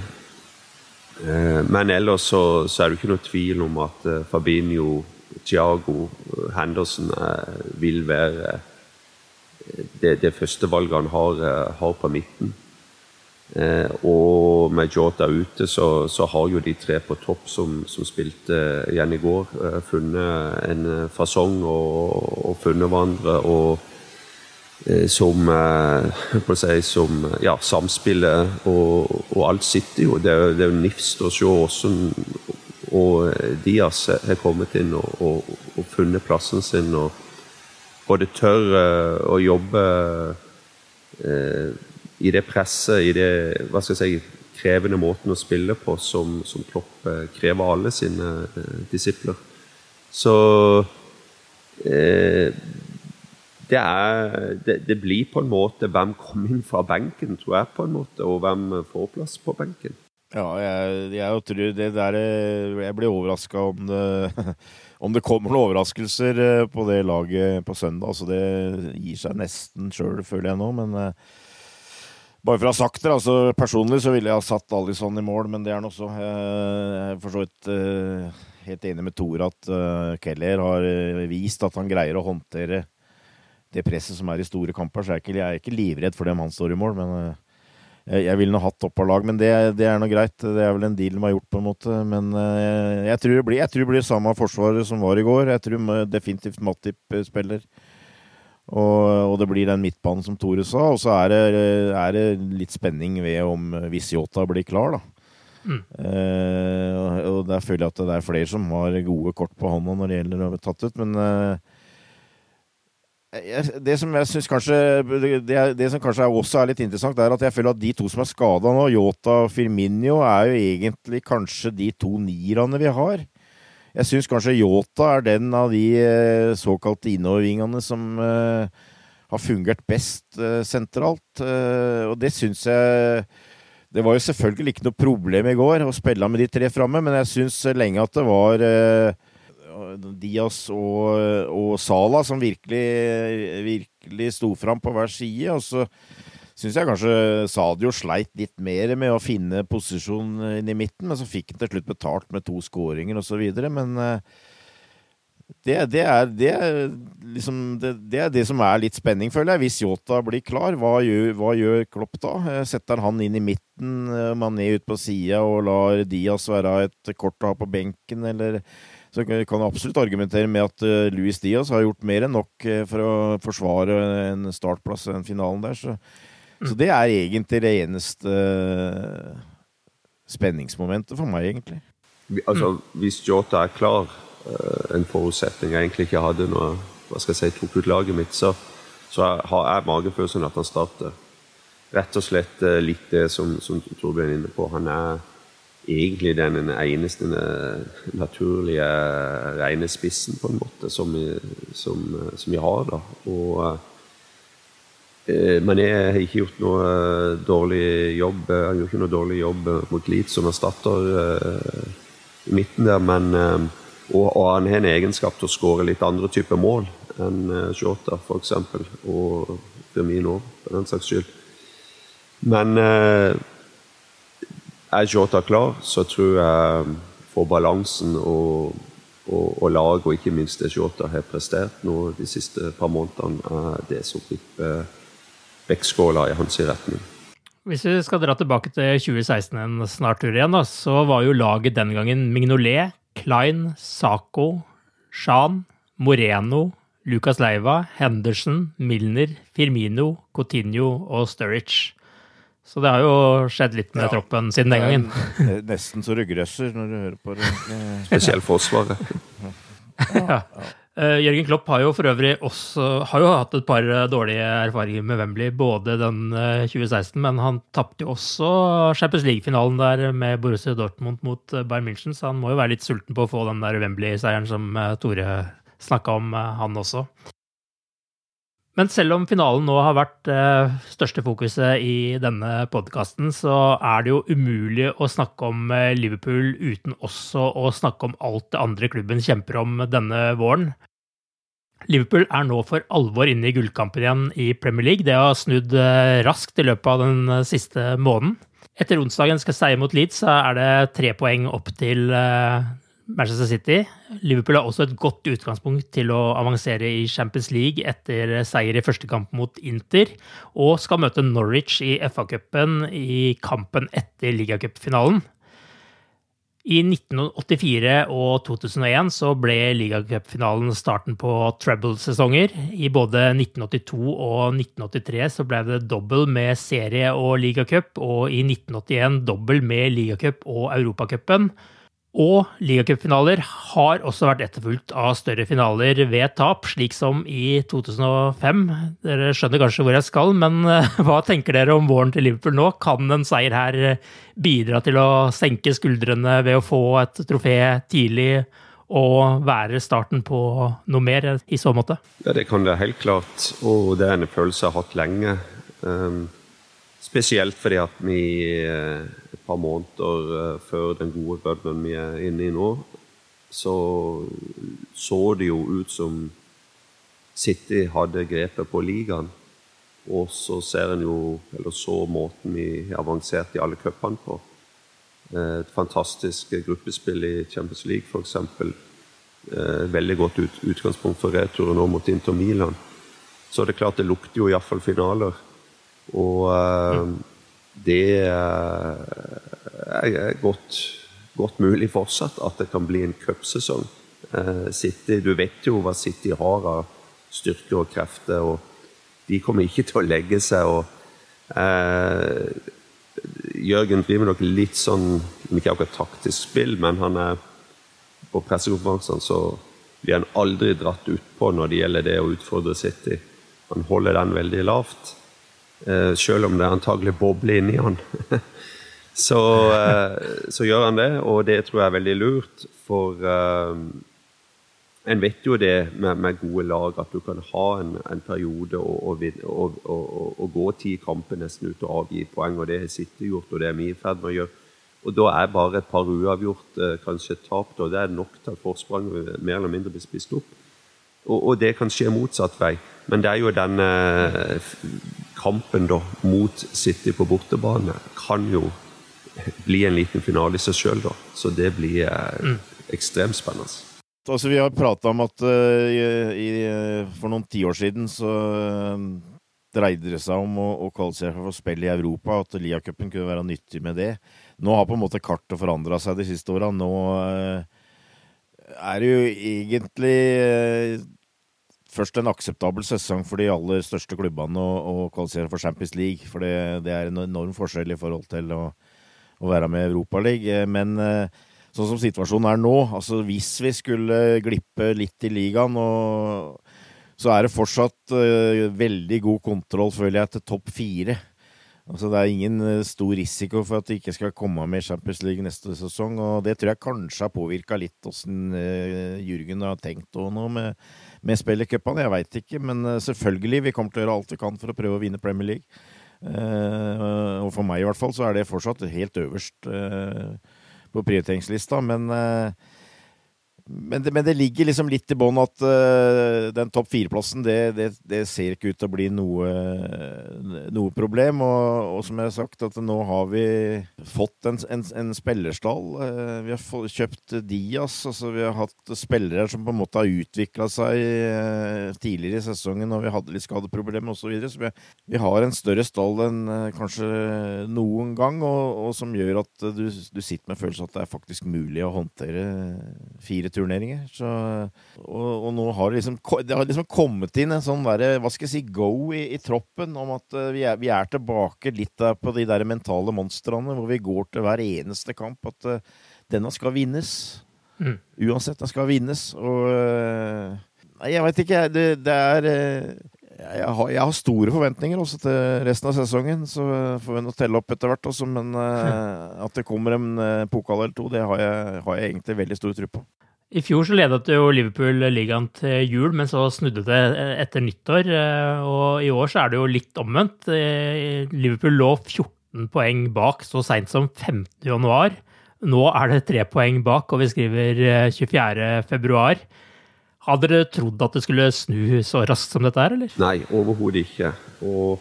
men ellers så, så, er det ikke noe tvil om at Fabinho Thiago Henderson eh, vil være eh, det, det første valget han har, eh, har på midten. og med Jota ute, så, så, har jo de tre på topp som, som spilte igjen i går, funnet en fasong og, og funnet hverandre. og som, si, som ja, samspillet og, og, alt sitter jo. Det er, det er jo nifst å se hvordan og Dias Diaz har kommet inn og, og, og, funnet plassen sin og både tør uh, å jobbe eh, i det presset, i det hva skal jeg si, krevende måten å spille på som, som Klopp uh, krever alle sine disipler. Så det, er, det, det, blir på en måte hvem kommer inn fra benken, tror jeg, på en måte, og hvem får plass på benken. Ja, jeg, jeg tror det der Jeg blir overraska om om det kommer noen overraskelser på det laget på søndag. Altså det gir seg nesten sjøl, føler jeg nå. Men bare for å ha sagt det, altså personlig så ville jeg ha satt Alison i mål, men det er han også. Jeg er for så vidt helt enig med Thor at Keller har vist at han greier å håndtere det presset som er i store kamper. Så jeg er ikke, livredd for det om han står i mål, men jeg, jeg ville nå hatt topp av lag. Men det, det er nå greit. Det er vel en deal de har gjort, på en måte. Men jeg tror det blir, jeg tror det blir samme forsvaret som var i går. Jeg tror definitivt Matip spiller. Og, og, det blir den midtbanen som Tore sa. Og så er det, er det litt spenning ved om Visiota blir klar, da. Mm. Eh, og der føler jeg at det er flere som har gode kort på hånda når det gjelder å bli tatt ut, men eh, det som jeg synes kanskje det, det, som kanskje også er litt interessant, er at jeg føler at de to som er skada nå, Yota og Firminio, er jo egentlig kanskje de to nierne vi har. Jeg syns kanskje Yota er den av de eh, såkalte innovervingene som uh, har fungert best uh, sentralt. Uh, og det syns jeg Det var jo selvfølgelig ikke noe problem i går å spille med de tre framme, men jeg syns lenge at det var Diaz og, og Sala som virkelig, virkelig sto fram på hver side. Og så syns jeg kanskje Sadio sleit litt mer med å finne posisjon inn i midten, men så fikk han til slutt betalt med to skåringer osv. Men eh, det, det, er, det, er liksom, det, er det som er litt spenning, føler jeg. Hvis Yota blir klar, hva gjør, hva gjør Klopp da? Eh, setter han inn i midten, eh, Mané ut på sida og lar Diaz være et kort å ha på benken, eller så kan absolutt argumentere med at Luis Diaz har gjort mer enn nok for å forsvare en startplass i den finalen der. Så så det er egentlig det eneste eh, spenningsmomentet for meg, egentlig. Altså, Hvis Jota er klar, eh, en forutsetning jeg egentlig ikke hadde når hva skal jeg si, tok ut laget mitt, så, så har jeg magefølelsen at han starter. Rett og slett eh, litt det som, som Torbjørn er inne på. Han er egentlig den eneste naturlige rene spissen, på en måte, som som, som vi har. da. Og Eh, men jeg har ikke gjort noe eh, dårlig jobb. Han har ikke noe dårlig jobb eh, mot Leeds som erstatter i midten der, men og, og, han har en egenskap til å skåre litt andre typer mål enn Shota, f.eks. Og Firmino, for den saks skyld. Men er Jota klar, så tror jeg for balansen og, og, og laget, og ikke minst det Jota har prestert nå de siste par månedene, er det som vipper vektskåla i hans retning. Hvis vi skal dra tilbake til 2016 en snart tur igjen, da, så var jo laget den gangen Mignolet, Klein, Saco, Shan, Moreno, Lucas Leiva, Henderson, Milner, Firmino, Coutinho og Sturridge. Så det har jo skjedd litt med ja, troppen siden den gangen. Nesten så du grøsser når du hører på det. Spesielt Forsvaret. ja. Uh, Jørgen Klopp har jo for øvrig også har jo hatt et par eh, dårlige erfaringer med Wembley, både den uh, eh, 2016, men han tapte jo også Champions League-finalen der med Borussia Dortmund mot Bayern München, så han må jo være litt sulten på å få den der Wembley-seieren som uh, Tore snakka om, han også. Men selv om finalen nå har vært eh, største fokuset i denne podkasten, så er det jo umulig å snakke om eh, Liverpool uten også å snakke om alt det andre klubben kjemper om denne våren. Liverpool er nå for alvor inne i gullkampen igjen i Premier League. Det har snudd eh, raskt i løpet av den siste måneden. Etter onsdagens seier mot Leeds så er det tre poeng opp til Manchester City. Liverpool har også et godt utgangspunkt til å avansere i Champions League etter seier i første kamp mot Inter, og skal møte Norwich i FA-cupen i kampen etter ligacupfinalen. I 1984 og 2001 så ble ligacupfinalen starten på treble-sesonger. I både 1982 og 1983 så ble det dobbel med serie og ligacup, og i 1981 dobbel med ligacup og europacupen og ligacupfinaler har også vært etterfulgt av større finaler ved tap, slik som i 2005. Dere skjønner kanskje hvor jeg skal, men eh, hva tenker dere om våren til Liverpool nå? Kan en seier her eh, bidra til å senke skuldrene ved å få et trofé tidlig og være starten på noe mer i så måte? Ja, Det kan det helt klart, og det er en følelse jeg har hatt lenge. Um, spesielt fordi at vi uh, par måneder uh, før den gode runnen vi er inne i nå, så så det jo ut som City hadde grepet på ligaen. Og så ser en jo, eller så måten vi avanserte i alle cupene på. Eh, et fantastisk gruppespill i Champions League, f.eks. Eh, veldig godt ut, utgangspunkt for returen nå mot Inter Milan. Så det er klart det lukter jo iallfall finaler. Og uh, det er godt, godt, mulig fortsatt at det kan bli en cupsesong. City, du vet jo hva City har av styrke og krefter. og De kommer ikke til å legge seg. og eh, Jørgen driver nok litt sånn Ikke akkurat taktisk spill, men han er på pressekonferansene så blir han aldri dratt utpå når det gjelder det å utfordre City. Han holder den veldig lavt, eh, selv om det antagelig bobler inni han. så, eh, så, gjør han det, og det tror jeg er veldig lurt. For eh, en vet jo det med, med, gode lag, at du kan ha en, en periode og, og, og, og, gå ti kamper nesten ut og avgi poeng. og Det har City gjort, og det er vi i ferd med å gjøre. Og Da er bare et par uavgjort, eh, kanskje tapt, og det er nok til at forspranget mer eller mindre blir spist opp. Og, det kan skje motsatt vei. Men det er jo denne eh, kampen da, mot City på bortebane kan jo bli en liten finale i seg sjøl, da. Så det blir eh, mm. ekstremt spennende. Altså, vi har prata om at uh, i, for noen tiår siden så uh, dreide det seg om å, å kvalifisere for spill i Europa, at Lia-cupen kunne være nyttig med det. Nå har på en måte kartet forandra seg de siste åra. Nå uh, er det jo egentlig først en akseptabel sesong for de aller største klubbene å, kvalifisere for Champions League. For det, det, er en enorm forskjell i forhold til å, å være med i Europaligaen. Men sånn som situasjonen er nå, altså hvis vi skulle glippe litt i ligaen, og, så er det fortsatt uh, veldig god kontroll, føler jeg, til topp fire. Altså Det er ingen uh, stor risiko for at de ikke skal komme med Champions League neste sesong. og Det tror jeg kanskje har påvirka litt åssen uh, Jürgen har tenkt nå med, med spill i cupene. Jeg veit ikke, men selvfølgelig, vi kommer til å gjøre alt vi kan for å prøve å vinne Premier League. og for meg i hvert fall så er det fortsatt helt øverst. Uh, på prioriteringslista, men uh, men, det, men, det, ligger liksom litt i bånn at uh, den topp fire-plassen, det, det, det, ser ikke ut til å bli noe, eh, noe problem. Og, og, som jeg har sagt, at nå har vi fått en, en, en spillerstall. Uh, vi har få, kjøpt Dias, Altså vi har hatt spillere som på en måte har utvikla seg uh, tidligere i sesongen når vi hadde litt skadeproblemer osv. Så, videre. så vi, vi, har en større stall enn kanskje noen gang, og, og som gjør at du, du sitter med følelsen at det er faktisk mulig å håndtere 4000 turneringer, Så, og, og, nå har det liksom, det har liksom kommet inn en sånn der, hva skal jeg si, go i, i troppen om at eh, vi er, vi er tilbake litt der på de der mentale monstrene hvor vi går til hver eneste kamp. At uh, denne skal vinnes. Mm. Uansett, den skal vinnes. Og uh, jeg veit ikke. Det, det er uh, jeg har, jeg har, store forventninger også til resten av sesongen. Så får vi nå telle opp etter hvert, også, men uh, at det kommer en uh, pokal eller to, det har jeg, har jeg egentlig veldig stor tro på. I fjor så ledet jo Liverpool ligaen til jul, men så snudde det etter nyttår. Eh, og i år så er det jo litt omvendt. Eh, Liverpool lå 14 poeng bak så seint som 15. januar. Nå er det tre poeng bak, og vi skriver 24. Eh, februar. Hadde dere trodd at det skulle snu så raskt som dette her, eller? Nei, overhodet ikke. Og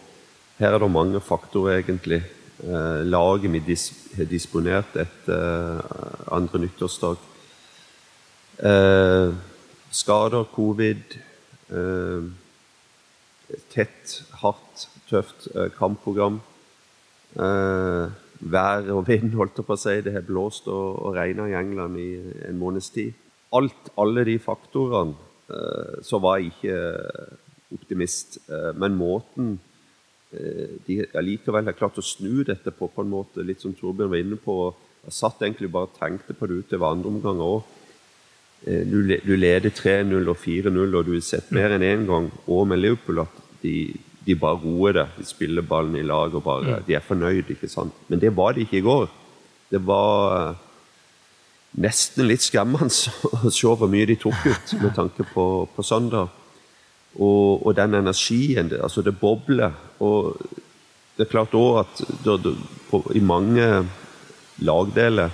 her er det mange faktorer, egentlig. Laget vi har disponert etter andre nyttårsdag Eh, skader, covid, eh, tett, hardt, tøft eh, kampprogram. Eh, vær og vind, holdt jeg på å si. Det har blåst og, og regna i England i en måneds tid. Alt, alle de faktorene, eh, så var jeg ikke optimist. Eh, men måten de allikevel har klart å snu dette på, på en måte, litt som Torbjørn var inne på Jeg satt egentlig bare og tenkte på det utover andre omganger òg du, du leder 3-0 og 4-0, og du har sett mer enn én en gang og med Liverpool at de, de bare roer det. De spiller ballen i lag og bare De er fornøyd, ikke sant? Men det var de ikke i går. Det var eh, nesten litt skremmende å se hvor mye de tok ut med tanke på, på søndag. Og, og, den energien, altså det bobler. Og det er klart òg at det, det, på, i mange lagdeler,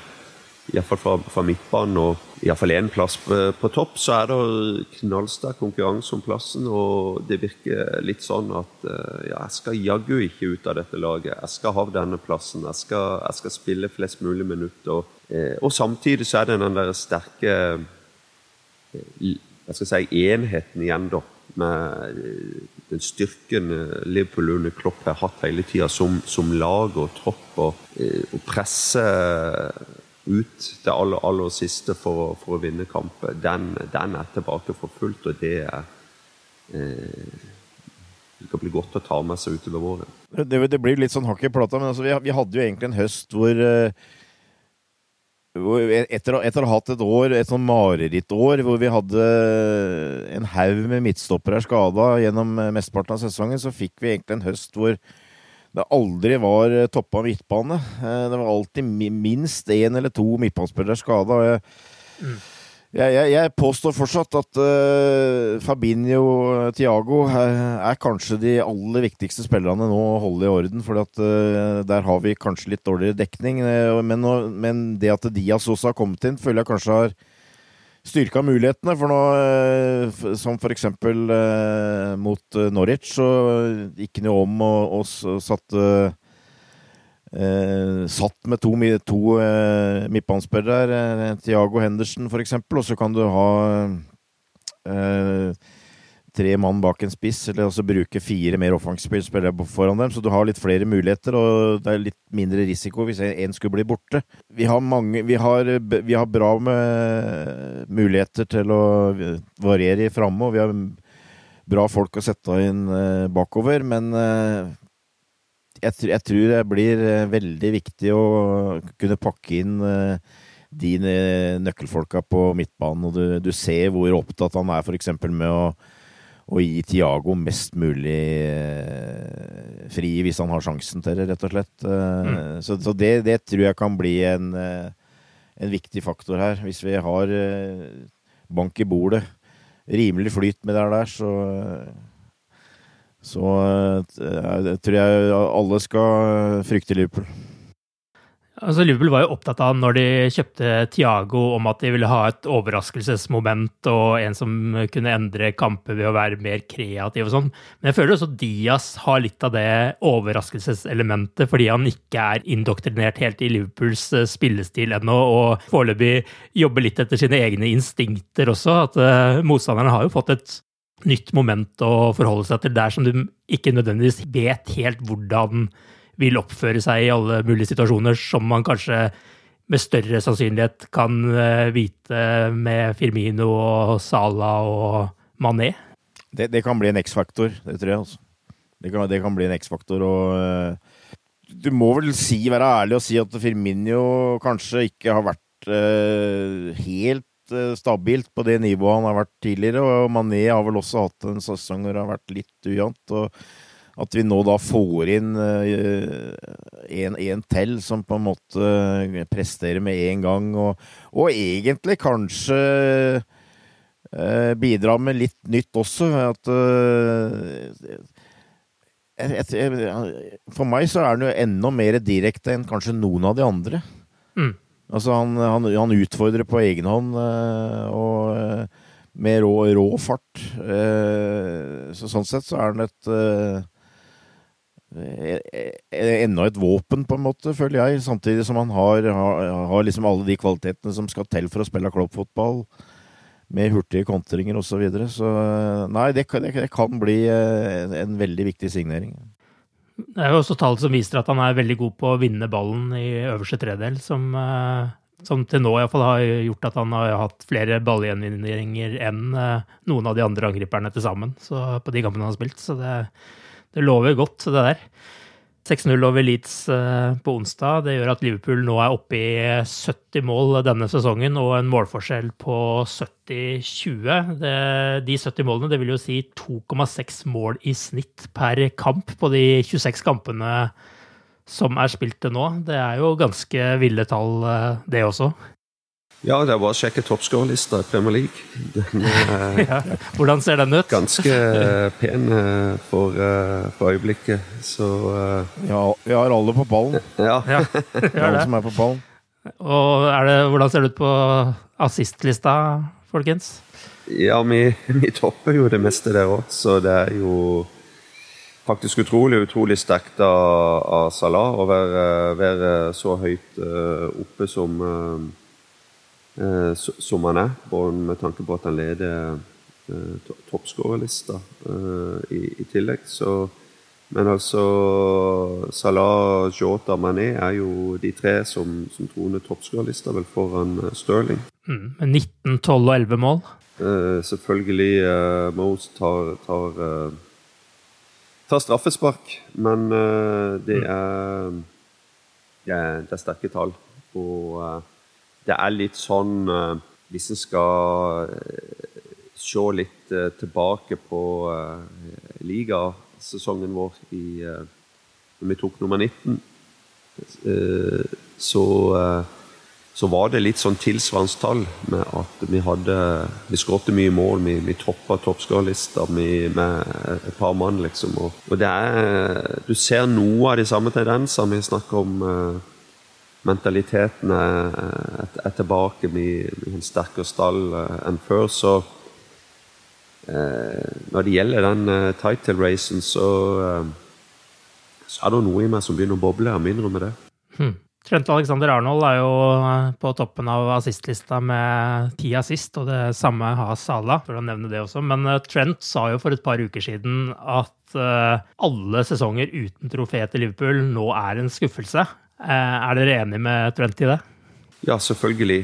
iallfall fra, fra midtbanen og iallfall én plass på, på, topp, så er det knallsterk konkurranse om plassen. Og det virker litt sånn at ja, jeg skal jaggu ikke ut av dette laget. Jeg skal ha denne plassen. Jeg skal, jeg skal spille flest mulig minutter. Og, og samtidig så er det den der sterke jeg skal si, enheten igjen, da. Med den styrken Liverpool under Klopp har hatt hele tida som, som, lag og tropp. Og, og presse ut det aller, aller siste for, for å vinne kamper. Den, den, er tilbake for fullt, og det er eh, det skal bli godt å ta med seg utover våren. Det, det blir litt sånn hakk i plata, men altså, vi, vi, hadde jo egentlig en høst hvor uh, etter, etter, å ha hatt et år, et sånn marerittår, hvor vi hadde en haug med midtstoppere skada gjennom mesteparten av sesongen, så fikk vi egentlig en høst hvor det aldri var toppa midtbane. Eh, det var alltid minst én eller to midtbanespillere skada. Mm. Jeg, jeg, jeg, påstår fortsatt at uh, Fabinho og Tiago er, er, kanskje de aller viktigste spillerne nå å holde i orden. For uh, der har vi kanskje litt dårligere dekning. Men, men, det at Diaz også har kommet inn, føler jeg kanskje har styrka mulighetene. For nå, som for eksempel mot Norwich, så gikk han jo om og, og satt Eh, satt med to, to eh, midtbanespillere, eh, Tiago Henderson f.eks., og så kan du ha eh, tre mann bak en spiss, eller også bruke fire mer offensive spillere foran dem. Så du har litt flere muligheter, og det er litt mindre risiko hvis én skulle bli borte. Vi har, mange, vi har, vi har bra med muligheter til å variere framme, og vi har bra folk å sette inn eh, bakover, men eh, jeg, jeg, tror det blir eh, veldig viktig å kunne pakke inn de nøkkelfolka på midtbanen. Og du, du, ser hvor opptatt han er f.eks. med å, å, gi Tiago mest mulig eh, fri hvis han har sjansen til det, rett og slett. Eh, mm. Så, så det, det, tror jeg kan bli en, en viktig faktor her. Hvis vi har bank i bordet, rimelig flyt med det der, så så eh, jeg tror jeg alle skal frykte Liverpool. Altså Liverpool var jo opptatt av når de kjøpte Tiago om at de ville ha et overraskelsesmoment og en som kunne endre kamper ved å være mer kreativ og sånn. Men jeg føler også Diaz har litt av det overraskelseselementet fordi han ikke er indoktrinert helt i Liverpools eh, spillestil ennå og foreløpig jobber litt etter sine egne instinkter også. At uh, motstanderne har jo fått et nytt moment å forholde seg til der som du ikke nødvendigvis vet helt hvordan vil oppføre seg i alle mulige situasjoner, som man kanskje med større sannsynlighet kan eh, vite med Firmino og Sala og Mané. Det, det kan bli en X-faktor, det tror jeg. altså. Det kan, det kan bli en X-faktor. og uh, Du må vel si, være ærlig og si at Firmino kanskje ikke har vært uh, helt Eh, stabilt på det nivået han har vært tidligere. Og Mané har vel også hatt en sesong hvor det har vært litt ujevnt. At vi nå da får inn eh, en, en til som på en måte presterer med en gang, og, og egentlig kanskje eh, bidrar med litt nytt også. At For meg så er han jo enda mer direkte enn kanskje noen av de andre. Mm. Altså, han, han, han utfordrer på egen hånd eh, og eh, med rå, rå fart. Eh, så sånn sett så er han et enda et våpen, på en måte, føler jeg. Samtidig som han har, har, liksom alle de kvalitetene som skal til for å spille kloppfotball. Med hurtige kontringer osv. Så, videre. så nei, det, kan, det kan bli en, veldig viktig signering. Det er jo også tall som viser at han er veldig god på å vinne ballen i øverste tredel, som, eh, som til nå iallfall har gjort at han har hatt flere ballgjenvinninger enn eh, noen av de andre angriperne til sammen på de kampene han har spilt. Så det, det lover godt, det der. 6-0 over Leeds eh, på onsdag. Det gjør at Liverpool nå er oppe i 70 mål denne sesongen og en målforskjell på 70-20. De 70 målene det vil jo si 2,6 mål i snitt per kamp på de 26 kampene som er spilt til nå. Det er jo ganske ville tall, eh, det også. Ja, det er bare å sjekke toppskårerlista i Premier League. Den, ja, hvordan ser den ut? Ganske pen eh, for, eh, for øyeblikket, så ja, Vi har alle på ballen. Ja. ja alle som er på ballen. Og det, hvordan ser det ut på assistlista, folkens? Ja, vi, vi topper jo det meste der òg, så det er jo faktisk utrolig utrolig sterkt av, av Salah å være, være så høyt uh, oppe som, uh, som han er. Og med tanke på at han leder eh, toppskårerlista i, i, tillegg. Så, men altså Salah, Jota, Mané er jo de tre som, som troner toppskårerlista, vel foran Sterling. Mm, med 19, 12 og 11 mål? selvfølgelig Mose tar, tar tar straffespark, men det, mm. er, det er sterke tall. Og det er litt sånn uh, Hvis en skal se litt tilbake på ligasesongen vår i, når vi tok nummer 19, så så var det litt sånn tilsvarende tall med at vi hadde Vi skåret mye mål, vi, vi toppa toppskårerlista med et par mann, liksom. Og, og, det er Du ser noe av de samme tendensene. Vi snakker om mentaliteten er, er, tilbake med, en sterkere stall uh, enn før. Så eh, når det gjelder den title-racen, så, så er det noe i meg som begynner å boble. Jeg må innrømme det. Hmm. Trent Alexander Arnold er jo eh, på toppen av assistlista med ti assist, og det samme har Sala, for å nevne det også. Men eh, Trent sa jo for et par uker siden at eh, alle sesonger uten trofé til Liverpool nå er en skuffelse. Er dere enig med Trent i det? Ja, selvfølgelig.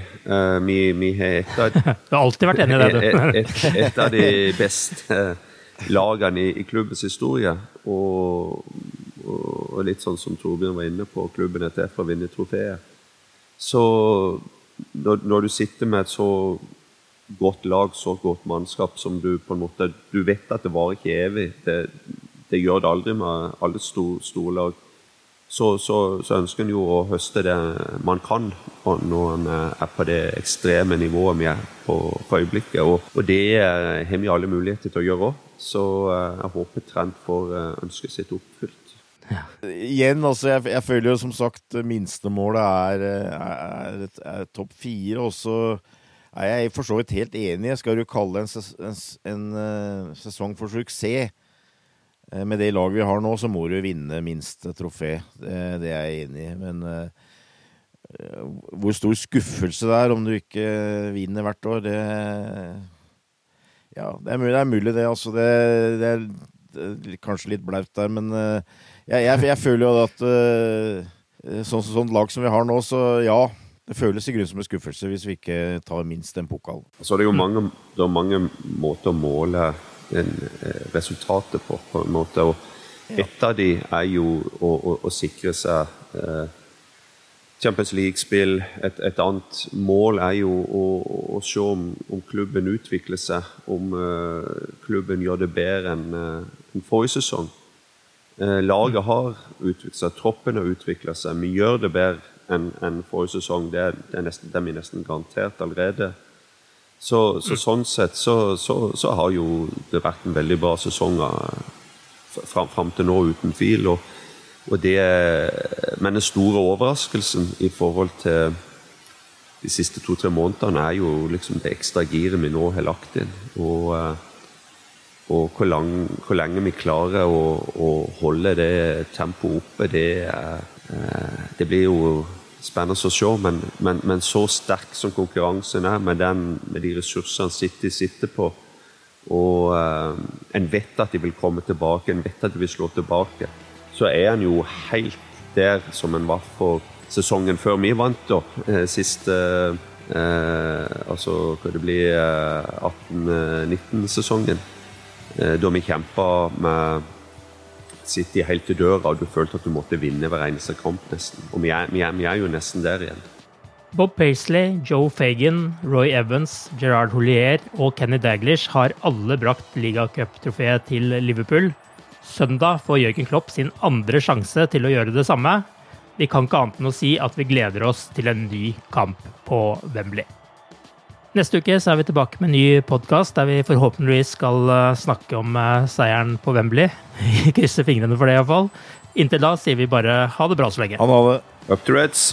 Vi, vi har et av Du har alltid vært enig i det, du. et, et, et av de beste lagene i, i klubbens historie. Og og litt sånn som Torbjørn var inne på, klubben er til for å vinne trofeet. Så når, når, du sitter med et så godt lag, så godt mannskap som du på en måte Du vet at det varer ikke evig. Det, det gjør det aldri med alle store, store lag. Så, så, så, ønsker en jo å høste det man kan når en er på det ekstreme nivået vi er på for øyeblikket. Og, og det har vi alle muligheter til å gjøre òg. Så eh, jeg håper Trent får eh, ønsket sitt oppfylt. Ja. Igjen, altså, jeg, jeg, føler jo som sagt minstemålet er, er, er, er topp fire. Og så er jeg for så vidt helt enig. Jeg skal jo kalle en, en, en, en sesong for suksess. Eh, med det laget vi har nå, så må du vinne minst trofé. Det, det, er jeg enig i. Men uh, hvor stor skuffelse det er om du ikke vinner hvert år, det Ja, det er mulig, det. Er mulig, det, altså, det, det er kanskje litt blaut der, men jeg, jeg, jeg, føler jo at uh, sånn, sånn lag som vi har nå, så ja. Det føles i grunnen som en skuffelse hvis vi ikke tar minst en pokal. Så det er jo mange, det er mange måter å måle en, eh, resultatet på, på en måte. Og et av de er jo å, å, å sikre seg eh, Champions League-spill. Et, et, annet mål er jo å, å se om, om, klubben utvikler seg. Om uh, klubben gjør det bedre enn uh, en forrige sesong. Uh, laget har utviklet seg, troppen har utvikla seg. Vi gjør det bedre enn en forrige sesong. Det er, det er, nesten, det er vi nesten garantert allerede. Så, så mm. sånn sett så, så, så, har jo det vært en veldig bra sesong fram, fram til nå, uten tvil. Og, og det, men den store overraskelsen i forhold til de siste to-tre månedene er jo liksom det ekstra giret vi nå har lagt inn. Og eh, og hvor, lang, hvor, lenge vi klarer å, å holde det tempoet oppe, det, eh, det, blir jo spennende å se. Men, men, men, så sterk som konkurransen er, med, den, med de ressursene City sitter på Og eh, en vet at de vil komme tilbake, en vet at de vil slå tilbake. Så er en jo helt der som en var for sesongen før vi vant, da. Eh, siste eh, Altså hva det blir 18-19-sesongen. Eh, Eh, da vi kjempa med City helt til døra, og du følte at du måtte vinne hver eneste kamp, nesten. Og vi er, vi er, vi er jo nesten der igjen. Bob Paisley, Joe Fagan, Roy Evans, Gerard Houllier og Kenny Daglish har alle brakt ligacuptrofeet til Liverpool. Søndag får Jørgen Klopp sin andre sjanse til å gjøre det samme. Vi kan ikke annet enn å si at vi gleder oss til en ny kamp på Wembley. Neste uke så er vi tilbake med en ny podkast der vi forhåpentligvis skal eh, snakke om eh, seieren på Wembley. Krysser fingrene for det, iallfall. Inntil da sier vi bare ha det bra så lenge. Ha det. Up to Reds.